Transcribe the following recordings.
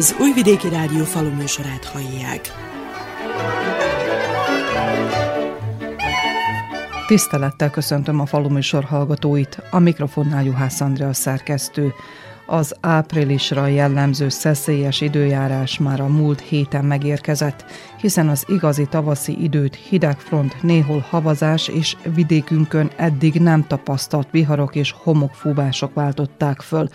Az Újvidéki Rádió faluműsorát hallják. Tisztelettel köszöntöm a faluműsor hallgatóit, a mikrofonnál Juhász Andrea szerkesztő. Az áprilisra jellemző szeszélyes időjárás már a múlt héten megérkezett, hiszen az igazi tavaszi időt hidegfront, néhol havazás és vidékünkön eddig nem tapasztalt viharok és homokfúvások váltották föl,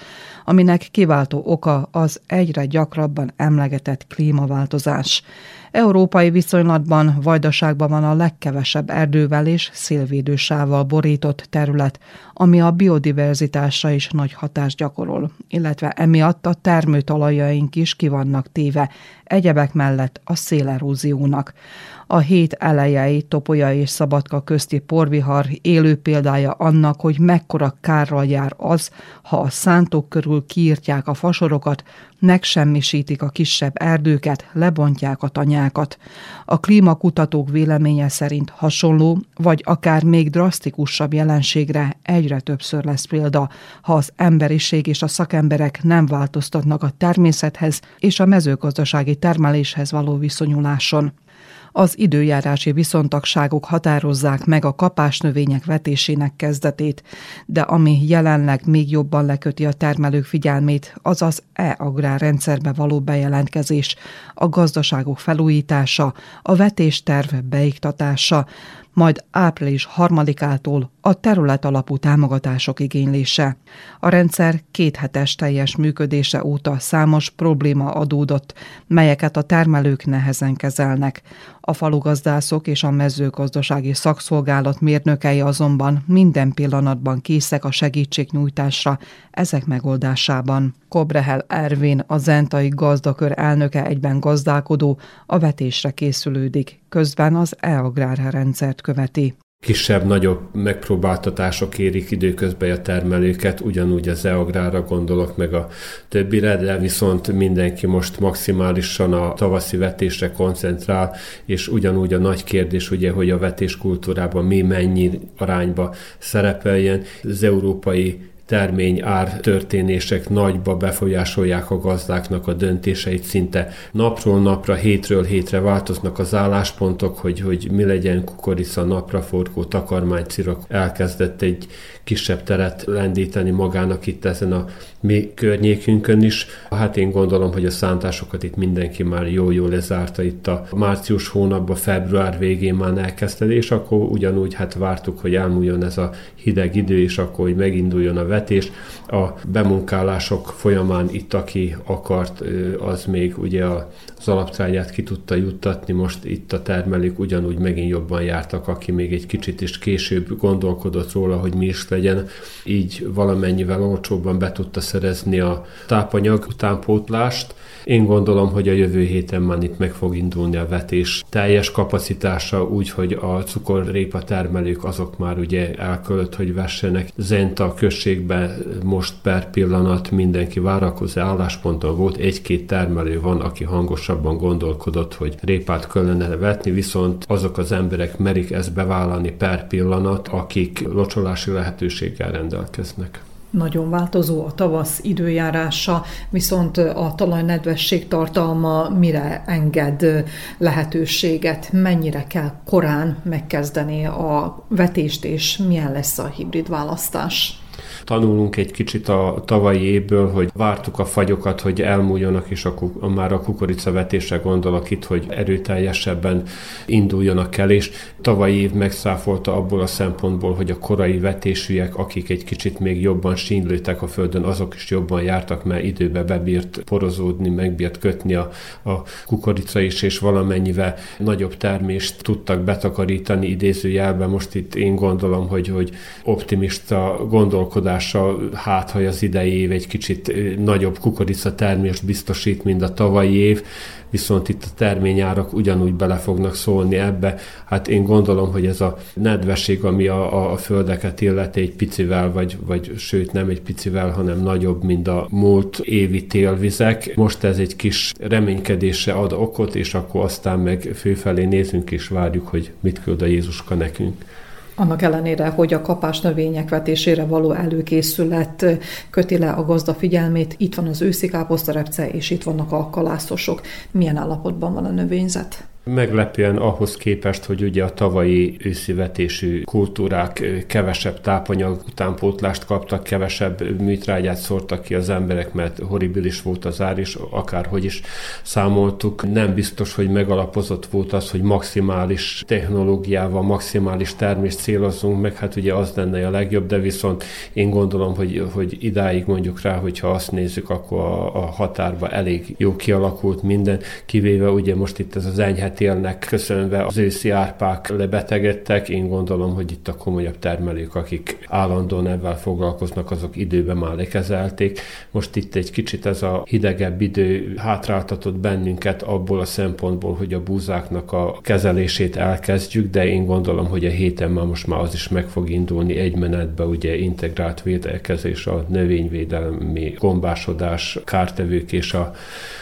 aminek kiváltó oka az egyre gyakrabban emlegetett klímaváltozás. Európai viszonylatban Vajdaságban van a legkevesebb erdővel és szélvédősával borított terület, ami a biodiverzitásra is nagy hatást gyakorol, illetve emiatt a termőtalajaink is ki vannak téve, egyebek mellett a széleróziónak. A hét elejei Topolya és Szabadka közti porvihar élő példája annak, hogy mekkora kárral jár az, ha a szántók körül kiírtják a fasorokat, megsemmisítik a kisebb erdőket, lebontják a tanyákat. A klímakutatók véleménye szerint hasonló, vagy akár még drasztikusabb jelenségre egyre többször lesz példa, ha az emberiség és a szakemberek nem változtatnak a természethez és a mezőgazdasági termeléshez való viszonyuláson. Az időjárási viszontagságok határozzák meg a kapásnövények vetésének kezdetét, de ami jelenleg még jobban leköti a termelők figyelmét, az az e-agrárrendszerbe való bejelentkezés, a gazdaságok felújítása, a vetésterv beiktatása, majd április harmadikától a terület alapú támogatások igénylése. A rendszer kéthetes teljes működése óta számos probléma adódott, melyeket a termelők nehezen kezelnek. A falugazdászok és a mezőgazdasági szakszolgálat mérnökei azonban minden pillanatban készek a segítségnyújtásra ezek megoldásában. Kobrehel Ervin, a Zentai gazdakör elnöke egyben gazdálkodó, a vetésre készülődik, közben az e-agrár rendszert követi kisebb-nagyobb megpróbáltatások érik időközben a termelőket, ugyanúgy az EAGRÁra gondolok meg a többire, de viszont mindenki most maximálisan a tavaszi vetésre koncentrál, és ugyanúgy a nagy kérdés ugye, hogy a vetéskultúrában mi mennyi arányba szerepeljen. Az európai termény ár történések nagyba befolyásolják a gazdáknak a döntéseit. Szinte napról napra, hétről hétre változnak az álláspontok, hogy, hogy mi legyen kukorica, napraforgó, takarmánycirok elkezdett egy kisebb teret lendíteni magának itt ezen a mi környékünkön is. Hát én gondolom, hogy a szántásokat itt mindenki már jó-jó lezárta itt a március hónapban, február végén már elkezdte, és akkor ugyanúgy hát vártuk, hogy elmúljon ez a hideg idő, és akkor hogy meginduljon a vetés. A bemunkálások folyamán itt, aki akart, az még ugye az alaptrágyát ki tudta juttatni, most itt a termelők ugyanúgy megint jobban jártak, aki még egy kicsit is később gondolkodott róla, hogy mi is legyen, így valamennyivel olcsóbban be tudta szerezni a tápanyag utánpótlást. Én gondolom, hogy a jövő héten már itt meg fog indulni a vetés teljes kapacitása, úgy, hogy a cukorrépa termelők azok már ugye elkölt, hogy vessenek. Zenta községben most per pillanat mindenki várakozó állásponton volt, egy-két termelő van, aki hangosabban gondolkodott, hogy répát kellene vetni, viszont azok az emberek merik ezt bevállalni per pillanat, akik locsolási lehetőséggel rendelkeznek nagyon változó a tavasz időjárása, viszont a talaj nedvesség tartalma mire enged lehetőséget, mennyire kell korán megkezdeni a vetést, és milyen lesz a hibrid választás tanulunk egy kicsit a tavalyi évből, hogy vártuk a fagyokat, hogy elmúljanak, és a, a már a kukoricavetésre gondolok itt, hogy erőteljesebben induljanak el, és tavalyi év megszáfolta abból a szempontból, hogy a korai vetésűek, akik egy kicsit még jobban sínlőtek a földön, azok is jobban jártak, mert időbe bebírt porozódni, megbírt kötni a, a kukorica is, és valamennyivel nagyobb termést tudtak betakarítani idézőjelben. Most itt én gondolom, hogy, hogy optimista gondolkodás hatása, hát hogy az idei év egy kicsit nagyobb kukorica termést biztosít, mint a tavalyi év, viszont itt a terményárak ugyanúgy bele fognak szólni ebbe. Hát én gondolom, hogy ez a nedvesség, ami a, a földeket illeti egy picivel, vagy, vagy sőt nem egy picivel, hanem nagyobb, mint a múlt évi télvizek. Most ez egy kis reménykedésre ad okot, és akkor aztán meg főfelé nézünk és várjuk, hogy mit küld a Jézuska nekünk. Annak ellenére, hogy a kapás növények vetésére való előkészület köti le a gazda figyelmét, itt van az őszi káposztarepce, és itt vannak a kalászosok. Milyen állapotban van a növényzet? Meglepően ahhoz képest, hogy ugye a tavalyi őszivetésű kultúrák kevesebb tápanyag utánpótlást kaptak, kevesebb műtrágyát szórtak ki az emberek, mert horribilis volt az ár, és akárhogy is számoltuk, nem biztos, hogy megalapozott volt az, hogy maximális technológiával, maximális termést célozzunk meg, hát ugye az lenne a legjobb, de viszont én gondolom, hogy, hogy idáig mondjuk rá, hogyha azt nézzük, akkor a, a határba elég jó kialakult minden, kivéve ugye most itt ez az enyhe élnek, köszönve az őszi árpák lebetegedtek. Én gondolom, hogy itt a komolyabb termelők, akik állandóan ebben foglalkoznak, azok időben már lekezelték. Most itt egy kicsit ez a hidegebb idő hátráltatott bennünket abból a szempontból, hogy a búzáknak a kezelését elkezdjük, de én gondolom, hogy a héten már most már az is meg fog indulni egy menetbe, ugye integrált védekezés, a növényvédelmi gombásodás, kártevők és a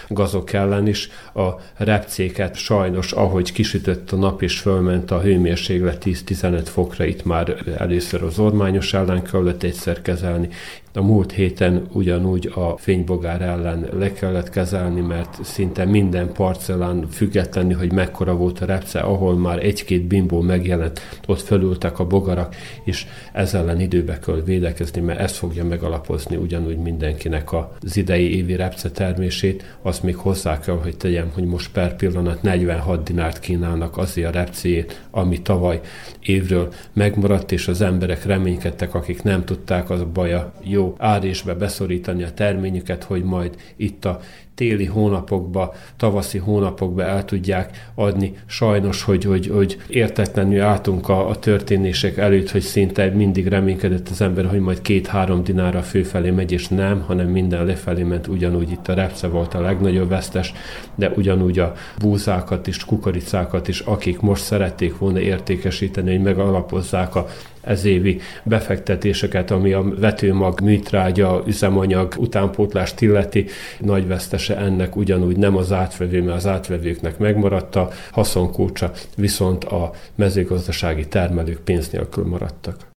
gazok ellen is. A repcéket sajnos, ahogy kisütött a nap és fölment a hőmérséklet 10-15 fokra, itt már először az ormányos ellen kellett egyszer kezelni, a múlt héten ugyanúgy a fénybogár ellen le kellett kezelni, mert szinte minden parcellán függetlenül, hogy mekkora volt a repce, ahol már egy-két bimbó megjelent, ott fölültek a bogarak, és ezzel ellen időbe kell védekezni, mert ez fogja megalapozni ugyanúgy mindenkinek az idei évi repce termését. Azt még hozzá kell, hogy tegyem, hogy most per pillanat 46 dinárt kínálnak azért a repcéjét, ami tavaly évről megmaradt, és az emberek reménykedtek, akik nem tudták, az a baja jó árésbe beszorítani a terményüket, hogy majd itt a téli hónapokba, tavaszi hónapokba el tudják adni. Sajnos, hogy, hogy, hogy értetlenül álltunk a, a történések előtt, hogy szinte mindig reménykedett az ember, hogy majd két-három dinára főfelé megy, és nem, hanem minden lefelé ment, ugyanúgy itt a repce volt a legnagyobb vesztes, de ugyanúgy a búzákat és kukoricákat is, akik most szerették volna értékesíteni, hogy megalapozzák a ez évi befektetéseket, ami a vetőmag, műtrágya, üzemanyag utánpótlást illeti, nagy vesztese ennek ugyanúgy nem az átvevő, mert az átvevőknek megmaradt a haszonkulcsa, viszont a mezőgazdasági termelők pénz nélkül maradtak.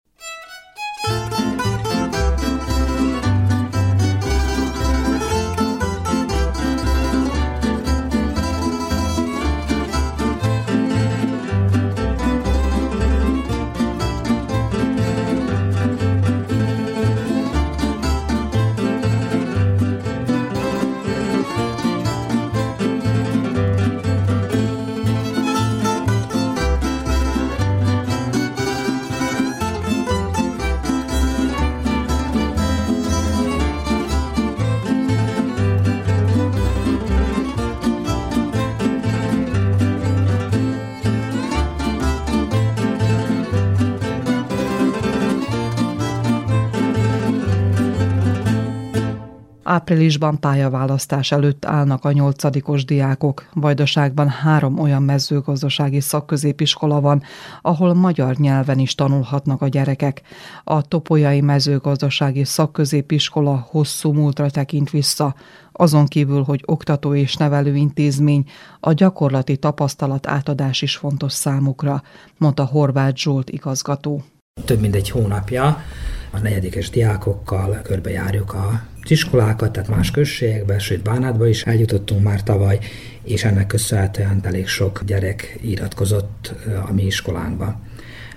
Áprilisban pályaválasztás előtt állnak a nyolcadikos diákok. Vajdaságban három olyan mezőgazdasági szakközépiskola van, ahol magyar nyelven is tanulhatnak a gyerekek. A Topolyai Mezőgazdasági Szakközépiskola hosszú múltra tekint vissza, azon kívül, hogy oktató és nevelő intézmény, a gyakorlati tapasztalat átadás is fontos számukra, mondta Horváth Zsolt igazgató. Több mint egy hónapja a negyedikes diákokkal körbejárjuk a iskolákat, tehát más községekbe, sőt Bánátba is eljutottunk már tavaly, és ennek köszönhetően elég sok gyerek iratkozott a mi iskolánkba.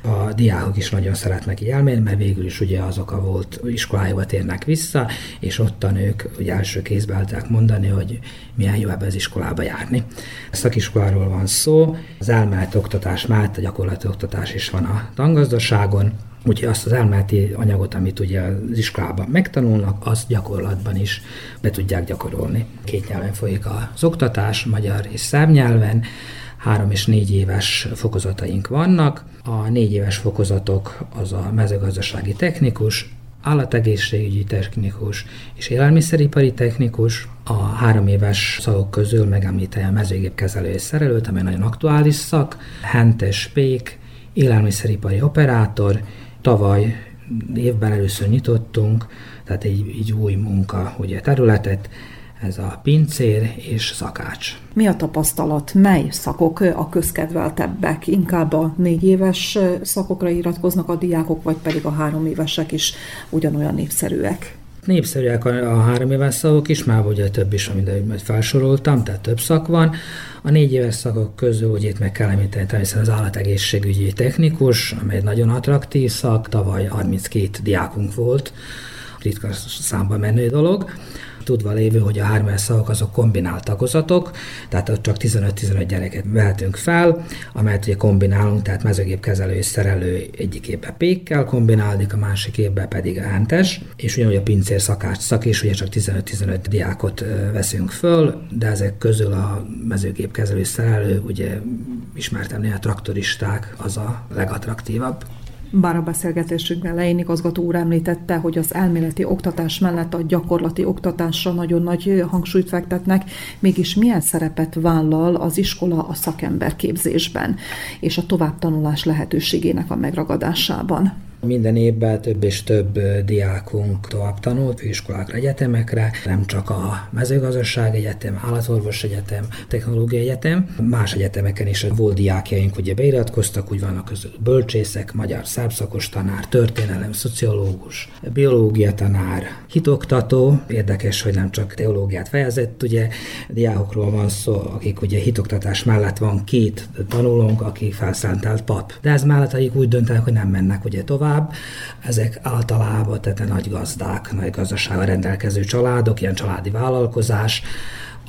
A diákok is nagyon szeretnek elmenni, mert végül is ugye azok a volt iskolájukba térnek vissza, és ottan ők ugye első kézbe tudják mondani, hogy milyen jó ebbe az iskolába járni. A szakiskoláról van szó, az elméleti oktatás mellett a gyakorlati oktatás is van a tangazdaságon, Úgyhogy azt az elméleti anyagot, amit ugye az iskolában megtanulnak, azt gyakorlatban is be tudják gyakorolni. Két nyelven folyik az oktatás, magyar és szerb nyelven, három és négy éves fokozataink vannak. A négy éves fokozatok az a mezőgazdasági technikus, állategészségügyi technikus és élelmiszeripari technikus. A három éves szakok közül megemlítem a mezőgépkezelő és szerelőt, amely nagyon aktuális szak, hentes pék, élelmiszeripari operátor, Tavaly évben először nyitottunk, tehát egy, egy új munka ugye, területet, ez a pincér és szakács. Mi a tapasztalat? Mely szakok a közkedveltebbek? Inkább a négy éves szakokra iratkoznak a diákok, vagy pedig a három évesek is ugyanolyan népszerűek? Népszerűek a, a három éves szakok is, már ugye több is, amit felsoroltam, tehát több szak van. A négy éves szakok közül, ugye itt meg kell említeni természetesen az állategészségügyi technikus, amely egy nagyon attraktív szak, tavaly 32 diákunk volt, ritka számba menő dolog tudva lévő, hogy a három szavak azok kombinált tagozatok, tehát ott csak 15-15 gyereket vehetünk fel, amelyet ugye kombinálunk, tehát mezőgép kezelő és szerelő egyik évben pékkel kombinálódik, a másik évben pedig entes, és ugyanúgy a pincér szakács szak is, ugye csak 15-15 diákot veszünk föl, de ezek közül a mezőgép kezelő és szerelő, ugye ismertem néha traktoristák, az a legattraktívabb. Bár a beszélgetésünk elején igazgató úr említette, hogy az elméleti oktatás mellett a gyakorlati oktatásra nagyon nagy hangsúlyt fektetnek, mégis milyen szerepet vállal az iskola a szakemberképzésben és a továbbtanulás lehetőségének a megragadásában? Minden évben több és több diákunk tovább tanult főiskolákra, egyetemekre, nem csak a mezőgazdaság egyetem, állatorvos egyetem, technológiai egyetem, más egyetemeken is volt diákjaink, ugye beiratkoztak, úgy vannak közül bölcsészek, magyar szerbszakos tanár, történelem, szociológus, biológia tanár, hitoktató, érdekes, hogy nem csak teológiát fejezett, ugye diákokról van szó, akik ugye hitoktatás mellett van két tanulónk, aki felszentelt pap. De ez mellett, akik úgy döntenek, hogy nem mennek ugye tovább, tovább. Ezek általában tehát nagy gazdák, nagy gazdasággal rendelkező családok, ilyen családi vállalkozás,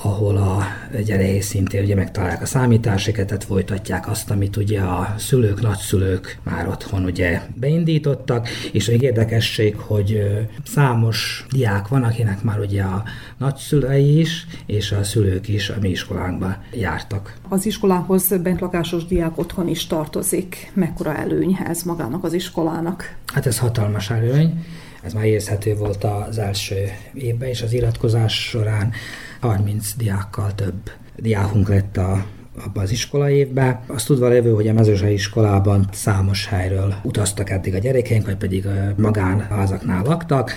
ahol a gyerekek szintén ugye megtalálják a számításéket, folytatják azt, amit ugye a szülők, nagyszülők már otthon ugye beindítottak, és még érdekesség, hogy számos diák van, akinek már ugye a nagyszülei is, és a szülők is a mi iskolánkban jártak. Az iskolához bentlakásos diák otthon is tartozik. Mekkora előny ez magának az iskolának? Hát ez hatalmas előny. Ez már érzhető volt az első évben, és az iratkozás során 30 diákkal több diákunk lett a, abban az iskola évben. Azt tudva lévő, hogy a mezőzsai iskolában számos helyről utaztak eddig a gyerekeink, vagy pedig magánházaknál laktak,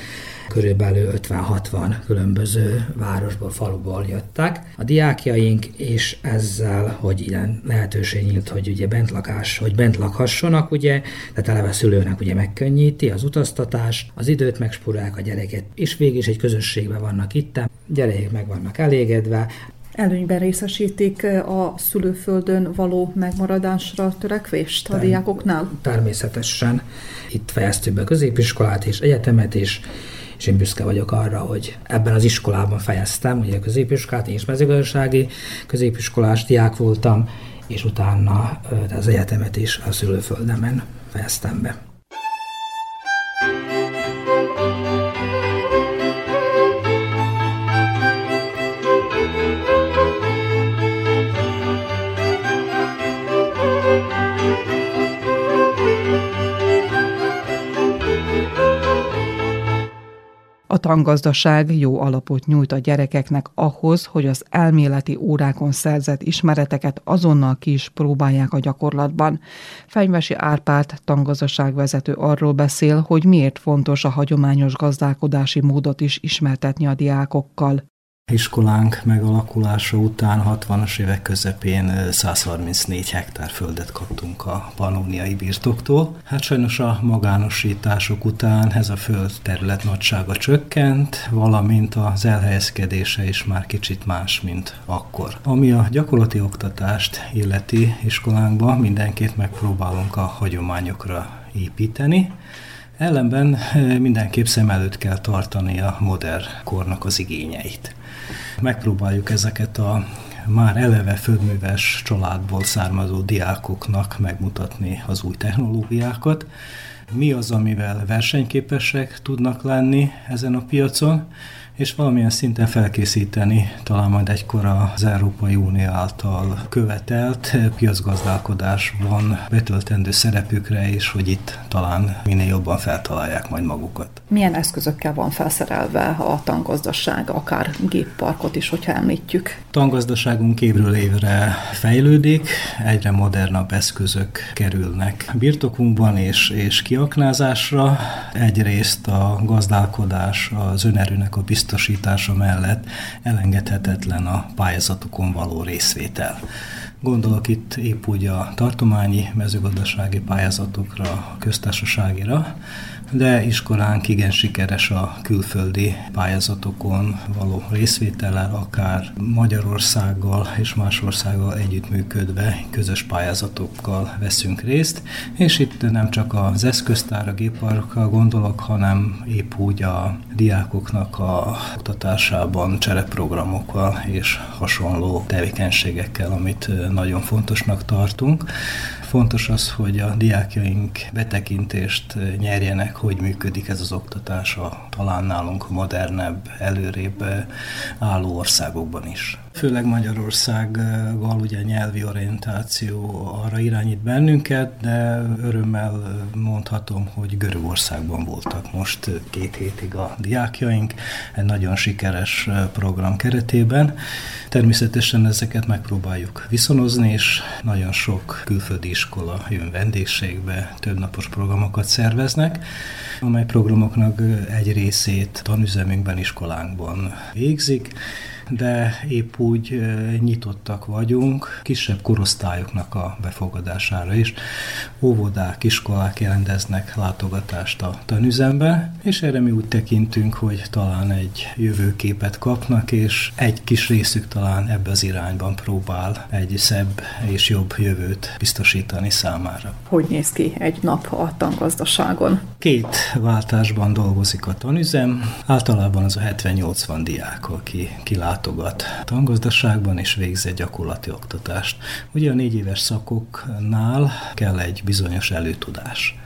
körülbelül 50-60 különböző városból, faluból jöttek. A diákjaink, és ezzel, hogy ilyen lehetőség nyílt, hogy ugye bentlakás, hogy bent lakhassonak, ugye, tehát eleve szülőnek ugye megkönnyíti az utaztatás, az időt megspórolják a gyereket, és végig is egy közösségben vannak itt, gyerekek meg vannak elégedve, Előnyben részesítik a szülőföldön való megmaradásra törekvést a diákoknál? Természetesen. Itt fejeztük be középiskolát és egyetemet is, és én büszke vagyok arra, hogy ebben az iskolában fejeztem, ugye a középiskolát, én is mezőgazdasági középiskolás diák voltam, és utána az egyetemet is a szülőföldemen fejeztem be. A tangazdaság jó alapot nyújt a gyerekeknek ahhoz, hogy az elméleti órákon szerzett ismereteket azonnal ki is próbálják a gyakorlatban. Fenyvesi Árpád tangazdaságvezető arról beszél, hogy miért fontos a hagyományos gazdálkodási módot is ismertetni a diákokkal iskolánk megalakulása után 60-as évek közepén 134 hektár földet kaptunk a panóniai birtoktól. Hát sajnos a magánosítások után ez a föld terület nagysága csökkent, valamint az elhelyezkedése is már kicsit más, mint akkor. Ami a gyakorlati oktatást illeti iskolánkban, mindenképp megpróbálunk a hagyományokra építeni, Ellenben mindenképp szem előtt kell tartani a modern kornak az igényeit. Megpróbáljuk ezeket a már eleve földműves családból származó diákoknak megmutatni az új technológiákat, mi az, amivel versenyképesek tudnak lenni ezen a piacon, és valamilyen szinten felkészíteni talán majd egykor az Európai Unió által követelt piacgazdálkodásban betöltendő szerepükre, és hogy itt talán minél jobban feltalálják majd magukat. Milyen eszközökkel van felszerelve a tangazdaság, akár gépparkot is, hogyha említjük? Tangazdaságunk évről évre fejlődik, egyre modernabb eszközök kerülnek birtokunkban és, és kiaknázásra. Egyrészt a gazdálkodás, az önerőnek a biztosítása mellett elengedhetetlen a pályázatokon való részvétel. Gondolok itt épp úgy a tartományi mezőgazdasági pályázatokra, a köztársaságira, de iskolánk igen sikeres a külföldi pályázatokon való részvétellel, akár Magyarországgal és más országgal együttműködve közös pályázatokkal veszünk részt, és itt nem csak az eszköztár, a géparkkal gondolok, hanem épp úgy a diákoknak a oktatásában csereprogramokkal és hasonló tevékenységekkel, amit nagyon fontosnak tartunk. Fontos az, hogy a diákjaink betekintést nyerjenek, hogy működik ez az oktatás a talán nálunk modernebb, előrébb álló országokban is. Főleg Magyarországgal ugye nyelvi orientáció arra irányít bennünket, de örömmel mondhatom, hogy Görögországban voltak most két hétig a diákjaink, egy nagyon sikeres program keretében. Természetesen ezeket megpróbáljuk viszonozni, és nagyon sok külföldi iskola jön vendégségbe, többnapos programokat szerveznek, amely programoknak egy részét tanüzemünkben, iskolánkban végzik, de épp úgy nyitottak vagyunk kisebb korosztályoknak a befogadására is. Óvodák, iskolák jelenteznek látogatást a tanüzembe, és erre mi úgy tekintünk, hogy talán egy jövőképet kapnak, és egy kis részük talán ebbe az irányban próbál egy szebb és jobb jövőt biztosítani számára. Hogy néz ki egy nap a tangazdaságon? Két váltásban dolgozik a tanüzem, általában az a 70-80 diák, aki kilát látogat tangazdaságban és végzi egy gyakorlati oktatást. Ugye a négy éves szakoknál kell egy bizonyos előtudás.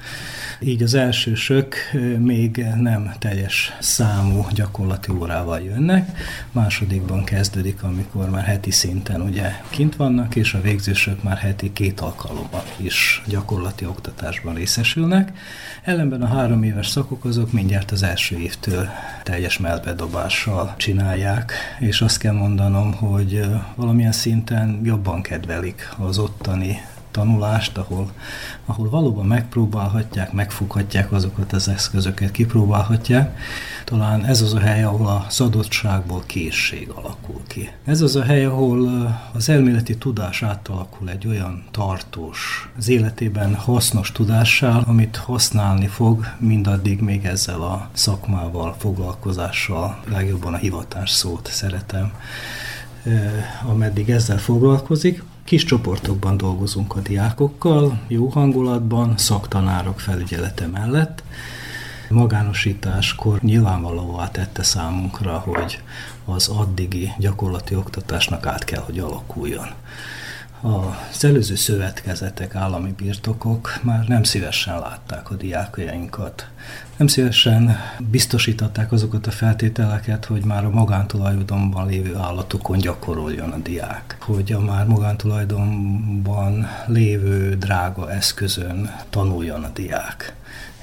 Így az elsősök még nem teljes számú gyakorlati órával jönnek, másodikban kezdődik, amikor már heti szinten ugye kint vannak, és a végzősök már heti két alkalommal is gyakorlati oktatásban részesülnek. Ellenben a három éves szakok azok mindjárt az első évtől teljes melbedobással csinálják, és azt kell mondanom, hogy valamilyen szinten jobban kedvelik az ottani tanulást, ahol, ahol valóban megpróbálhatják, megfoghatják azokat az eszközöket, kipróbálhatják. Talán ez az a hely, ahol a szadottságból készség alakul ki. Ez az a hely, ahol az elméleti tudás átalakul egy olyan tartós, az életében hasznos tudással, amit használni fog mindaddig még ezzel a szakmával, foglalkozással, legjobban a hivatás szót szeretem, ameddig ezzel foglalkozik. Kis csoportokban dolgozunk a diákokkal, jó hangulatban, szaktanárok felügyelete mellett. Magánosításkor nyilvánvalóvá tette számunkra, hogy az addigi gyakorlati oktatásnak át kell, hogy alakuljon. Az előző szövetkezetek, állami birtokok már nem szívesen látták a diákjainkat. Nem szívesen biztosították azokat a feltételeket, hogy már a magántulajdonban lévő állatokon gyakoroljon a diák. Hogy a már magántulajdonban lévő drága eszközön tanuljon a diák.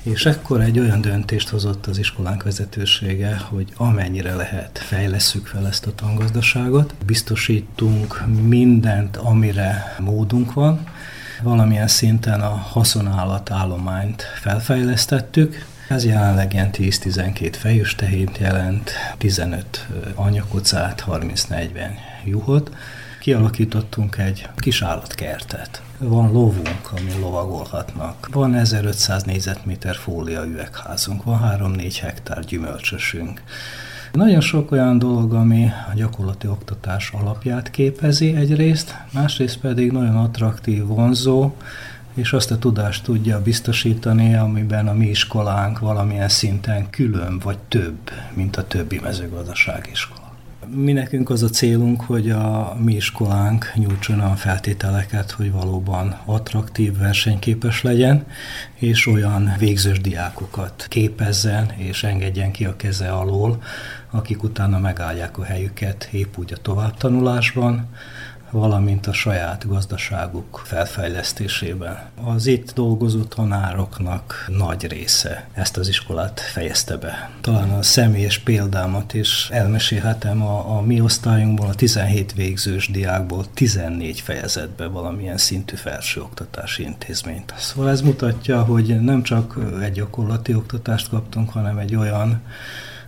És ekkor egy olyan döntést hozott az iskolánk vezetősége, hogy amennyire lehet fejleszünk fel ezt a tangazdaságot, biztosítunk mindent, amire módunk van, valamilyen szinten a haszonállat állományt felfejlesztettük, ez jelenleg ilyen 10-12 fejős tehént jelent, 15 anyakocát, 30-40 juhot. Kialakítottunk egy kis állatkertet. Van lovunk, ami lovagolhatnak. Van 1500 négyzetméter fólia üvegházunk, van 3-4 hektár gyümölcsösünk. Nagyon sok olyan dolog, ami a gyakorlati oktatás alapját képezi egyrészt, másrészt pedig nagyon attraktív, vonzó, és azt a tudást tudja biztosítani, amiben a mi iskolánk valamilyen szinten külön vagy több, mint a többi mezőgazdasági iskola. Mi nekünk az a célunk, hogy a mi iskolánk nyújtson a feltételeket, hogy valóban attraktív, versenyképes legyen, és olyan végzős diákokat képezzen és engedjen ki a keze alól, akik utána megállják a helyüket épp úgy a továbbtanulásban, valamint a saját gazdaságuk felfejlesztésében. Az itt dolgozó tanároknak nagy része ezt az iskolát fejezte be. Talán a személyes példámat is elmesélhetem, a, a mi osztályunkból, a 17 végzős diákból 14 fejezett be valamilyen szintű felsőoktatási intézményt. Szóval ez mutatja, hogy nem csak egy gyakorlati oktatást kaptunk, hanem egy olyan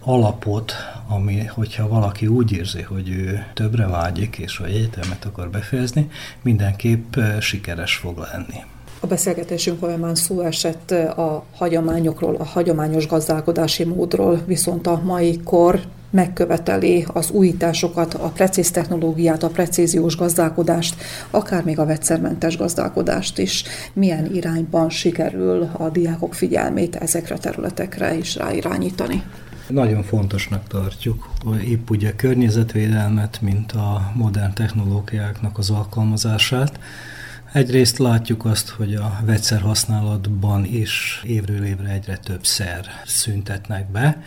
alapot, ami, hogyha valaki úgy érzi, hogy ő többre vágyik, és hogy egyetemet akar befejezni, mindenképp sikeres fog lenni. A beszélgetésünk folyamán szó esett a hagyományokról, a hagyományos gazdálkodási módról, viszont a mai kor megköveteli az újításokat, a precíz technológiát, a precíziós gazdálkodást, akár még a vegyszermentes gazdálkodást is. Milyen irányban sikerül a diákok figyelmét ezekre a területekre is ráirányítani? Nagyon fontosnak tartjuk, épp ugye a környezetvédelmet, mint a modern technológiáknak az alkalmazását. Egyrészt látjuk azt, hogy a vegyszer is évről évre egyre több szer szüntetnek be,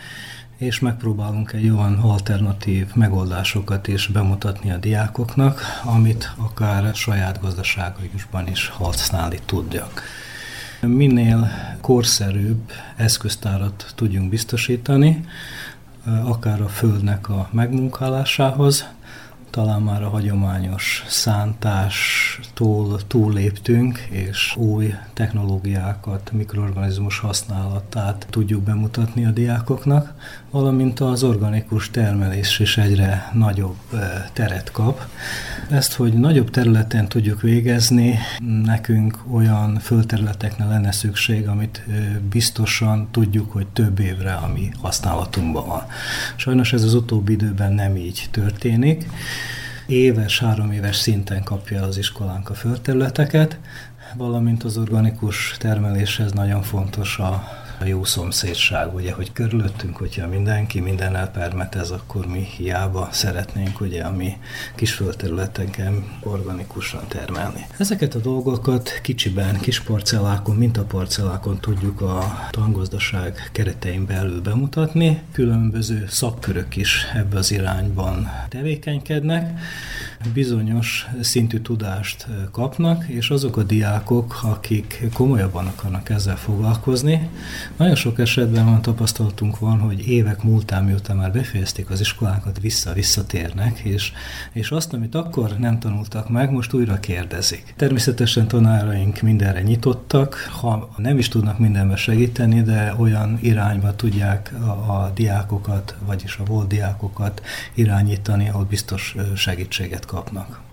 és megpróbálunk egy olyan alternatív megoldásokat is bemutatni a diákoknak, amit akár saját gazdaságaikban is használni tudjak. Minél korszerűbb eszköztárat tudjunk biztosítani, akár a földnek a megmunkálásához, talán már a hagyományos szántástól túlléptünk, és új technológiákat, mikroorganizmus használatát tudjuk bemutatni a diákoknak, valamint az organikus termelés is egyre nagyobb teret kap. Ezt, hogy nagyobb területen tudjuk végezni, nekünk olyan földterületeknek lenne szükség, amit biztosan tudjuk, hogy több évre a mi használatunkban van. Sajnos ez az utóbbi időben nem így történik éves, három éves szinten kapja az iskolánk a földterületeket, valamint az organikus termeléshez nagyon fontos a a jó szomszédság, ugye, hogy körülöttünk, hogyha mindenki minden permetez, akkor mi hiába szeretnénk ugye a mi kis földterületeken organikusan termelni. Ezeket a dolgokat kicsiben, kis parcellákon, mintaparcellákon tudjuk a tangazdaság keretein belül bemutatni. Különböző szakkörök is ebbe az irányban tevékenykednek bizonyos szintű tudást kapnak, és azok a diákok, akik komolyabban akarnak ezzel foglalkozni, nagyon sok esetben van tapasztalatunk van, hogy évek múltán, miután már befejezték az iskolákat, vissza-visszatérnek, és, és azt, amit akkor nem tanultak meg, most újra kérdezik. Természetesen tanáraink mindenre nyitottak, ha nem is tudnak mindenbe segíteni, de olyan irányba tudják a, a diákokat, vagyis a volt diákokat irányítani, ahol biztos segítséget kapnak.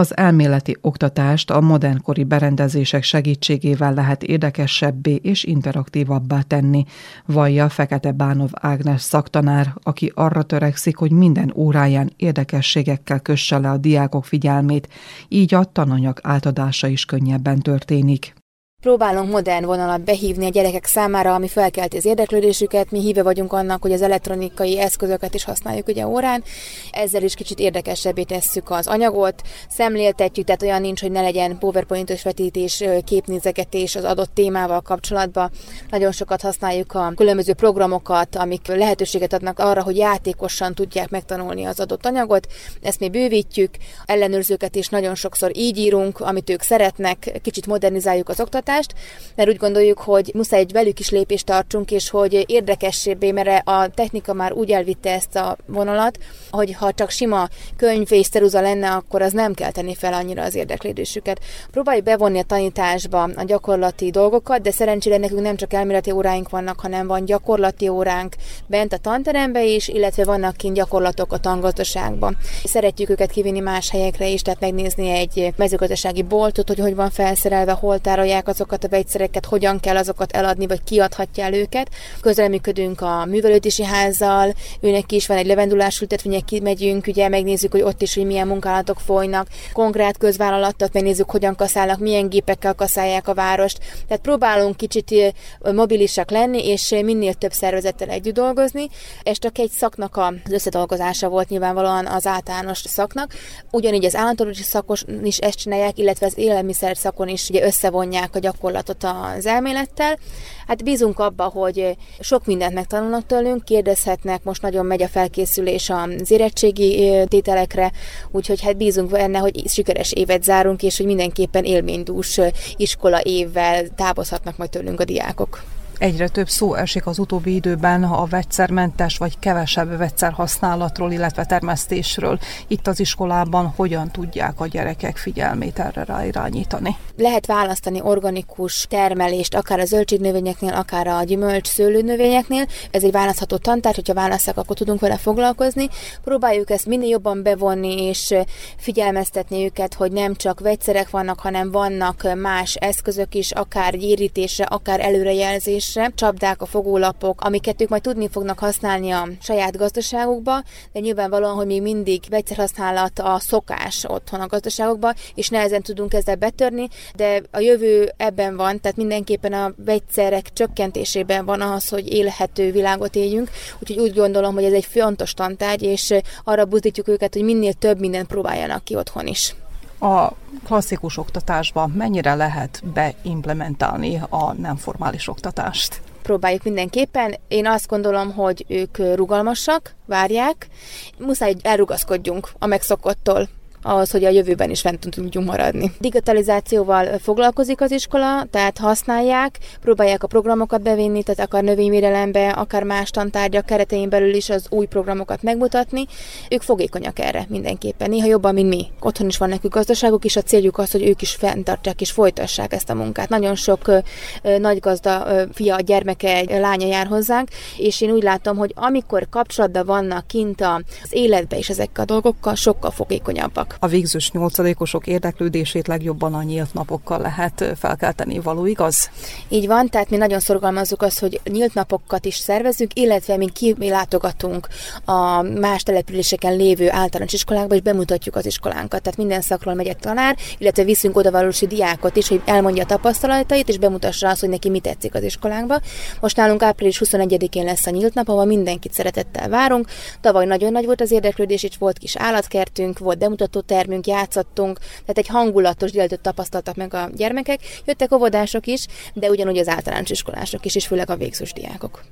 Az elméleti oktatást a modernkori berendezések segítségével lehet érdekesebbé és interaktívabbá tenni, vallja Fekete Bánov Ágnes szaktanár, aki arra törekszik, hogy minden óráján érdekességekkel kösse le a diákok figyelmét, így a tananyag átadása is könnyebben történik. Próbálunk modern vonalat behívni a gyerekek számára, ami felkelti az érdeklődésüket. Mi híve vagyunk annak, hogy az elektronikai eszközöket is használjuk ugye órán. Ezzel is kicsit érdekesebbé tesszük az anyagot, szemléltetjük, tehát olyan nincs, hogy ne legyen PowerPoint-os vetítés, képnézegetés az adott témával kapcsolatban. Nagyon sokat használjuk a különböző programokat, amik lehetőséget adnak arra, hogy játékosan tudják megtanulni az adott anyagot. Ezt mi bővítjük, ellenőrzőket is nagyon sokszor így írunk, amit ők szeretnek, kicsit modernizáljuk az oktatást, oktatást, mert úgy gondoljuk, hogy muszáj egy velük is lépést tartsunk, és hogy érdekessébbé, mert a technika már úgy elvitte ezt a vonalat, hogy ha csak sima könyv és ceruza lenne, akkor az nem kell tenni fel annyira az érdeklődésüket. Próbáljuk bevonni a tanításba a gyakorlati dolgokat, de szerencsére nekünk nem csak elméleti óráink vannak, hanem van gyakorlati óránk bent a tanterembe is, illetve vannak kint gyakorlatok a tangazdaságban. Szeretjük őket kivinni más helyekre is, tehát megnézni egy mezőgazdasági boltot, hogy hogy van felszerelve, hol tárolják azokat a vegyszereket, hogyan kell azokat eladni, vagy kiadhatja el őket. Közreműködünk a művelődési házzal, őnek is van egy levendulás ültetvények, kimegyünk, ugye megnézzük, hogy ott is, hogy milyen munkálatok folynak, konkrét közvállalatot megnézzük, hogyan kaszálnak, milyen gépekkel kaszálják a várost. Tehát próbálunk kicsit mobilisak lenni, és minél több szervezettel együtt dolgozni. Ez csak egy szaknak az összedolgozása volt nyilvánvalóan az általános szaknak. Ugyanígy az állatolósi szakos is ezt csinálják, illetve az élelmiszer szakon is ugye összevonják a gyakorlatot az elmélettel. Hát bízunk abba, hogy sok mindent megtanulnak tőlünk, kérdezhetnek, most nagyon megy a felkészülés az érettségi tételekre, úgyhogy hát bízunk benne, hogy sikeres évet zárunk, és hogy mindenképpen élménydús iskola évvel távozhatnak majd tőlünk a diákok. Egyre több szó esik az utóbbi időben a vegyszermentes vagy kevesebb vegyszer használatról, illetve termesztésről. Itt az iskolában hogyan tudják a gyerekek figyelmét erre ráirányítani? Lehet választani organikus termelést, akár a zöldségnövényeknél, akár a gyümölcs szőlőnövényeknél. Ez egy választható tantár, hogyha választak, akkor tudunk vele foglalkozni. Próbáljuk ezt minél jobban bevonni és figyelmeztetni őket, hogy nem csak vegyszerek vannak, hanem vannak más eszközök is, akár gyérítésre, akár előrejelzés termelésre, csapdák, a fogólapok, amiket ők majd tudni fognak használni a saját gazdaságukba, de nyilvánvalóan, hogy még mindig vegyszerhasználat a szokás otthon a gazdaságokba, és nehezen tudunk ezzel betörni, de a jövő ebben van, tehát mindenképpen a vegyszerek csökkentésében van az, hogy élhető világot éljünk, úgyhogy úgy gondolom, hogy ez egy fontos tantárgy, és arra buzdítjuk őket, hogy minél több mindent próbáljanak ki otthon is a klasszikus oktatásba mennyire lehet beimplementálni a nem formális oktatást? próbáljuk mindenképpen. Én azt gondolom, hogy ők rugalmasak, várják. Muszáj elrugaszkodjunk a megszokottól ahhoz, hogy a jövőben is fent tudjunk maradni. Digitalizációval foglalkozik az iskola, tehát használják, próbálják a programokat bevinni, tehát akár növényvédelembe, akár más tantárgyak keretein belül is az új programokat megmutatni. Ők fogékonyak erre mindenképpen, néha jobban, mint mi. Otthon is van nekük gazdaságuk, és a céljuk az, hogy ők is fenntartják és folytassák ezt a munkát. Nagyon sok nagy gazda fia, gyermeke, lánya jár hozzánk, és én úgy látom, hogy amikor kapcsolatban vannak kint az életbe és ezekkel a dolgokkal, sokkal fogékonyabbak a végzős nyolcadikosok érdeklődését legjobban a nyílt napokkal lehet felkelteni, való igaz? Így van, tehát mi nagyon szorgalmazzuk azt, hogy nyílt napokat is szervezünk, illetve mi kilátogatunk a más településeken lévő általános iskolákba, és bemutatjuk az iskolánkat. Tehát minden szakról megy egy tanár, illetve viszünk odavalósi diákot is, hogy elmondja a tapasztalatait, és bemutassa azt, hogy neki mi tetszik az iskolánkba. Most nálunk április 21-én lesz a nyílt nap, ahol mindenkit szeretettel várunk. Tavaly nagyon nagy volt az érdeklődés, és volt kis állatkertünk, volt bemutató termünk, játszottunk, tehát egy hangulatos délután tapasztaltak meg a gyermekek. Jöttek óvodások is, de ugyanúgy az általános iskolások is, és főleg a végzős diákok.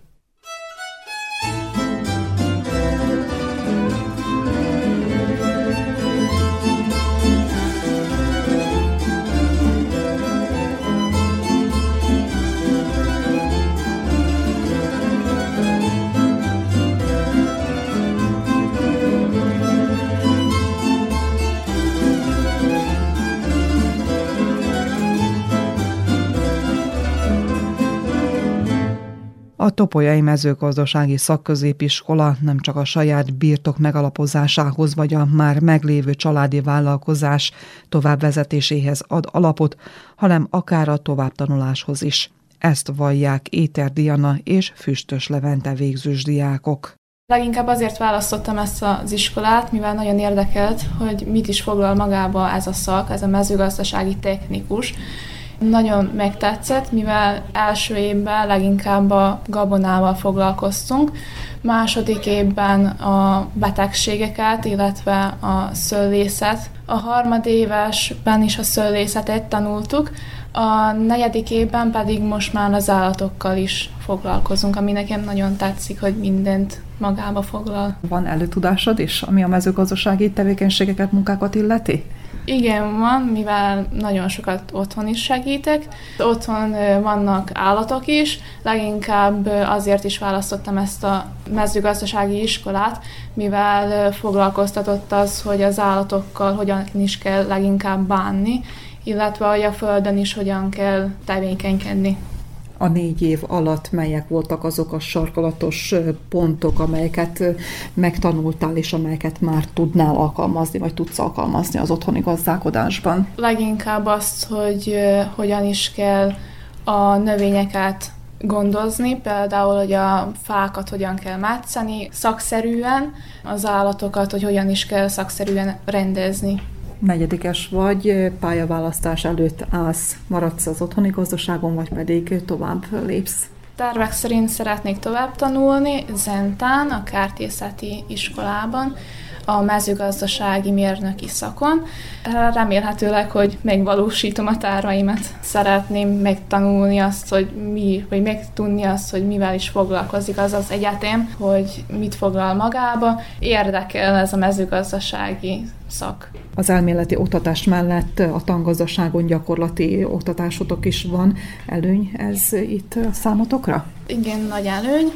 Topolyai Mezőgazdasági Szakközépiskola nem csak a saját birtok megalapozásához vagy a már meglévő családi vállalkozás továbbvezetéséhez ad alapot, hanem akár a továbbtanuláshoz is. Ezt vallják Éter Diana és Füstös Levente végzős diákok. Leginkább azért választottam ezt az iskolát, mivel nagyon érdekelt, hogy mit is foglal magába ez a szak, ez a mezőgazdasági technikus, nagyon megtetszett, mivel első évben leginkább a gabonával foglalkoztunk, második évben a betegségeket, illetve a szőlészet. A harmadévesben is a szőlészetet tanultuk, a negyedik évben pedig most már az állatokkal is foglalkozunk, ami nekem nagyon tetszik, hogy mindent magába foglal. Van előtudásod is, ami a mezőgazdasági tevékenységeket, munkákat illeti? Igen, van, mivel nagyon sokat otthon is segítek. Otthon vannak állatok is, leginkább azért is választottam ezt a mezőgazdasági iskolát, mivel foglalkoztatott az, hogy az állatokkal hogyan is kell leginkább bánni, illetve hogy a földön is hogyan kell tevékenykedni a négy év alatt melyek voltak azok a sarkalatos pontok, amelyeket megtanultál, és amelyeket már tudnál alkalmazni, vagy tudsz alkalmazni az otthoni gazdálkodásban? Leginkább azt, hogy hogyan is kell a növényeket gondozni, például, hogy a fákat hogyan kell mátszani szakszerűen, az állatokat, hogy hogyan is kell szakszerűen rendezni negyedikes vagy, pályaválasztás előtt állsz, maradsz az otthoni gazdaságon, vagy pedig tovább lépsz? Tervek szerint szeretnék tovább tanulni Zentán, a kártészeti iskolában, a mezőgazdasági mérnöki szakon. Remélhetőleg, hogy megvalósítom a tárvaimat. Szeretném megtanulni azt, hogy mi, vagy megtudni azt, hogy mivel is foglalkozik az az egyetem, hogy mit foglal magába. Érdekel ez a mezőgazdasági szak. Az elméleti oktatás mellett a tangazdaságon gyakorlati oktatásotok is van. Előny ez itt számotokra? Igen, nagy előny,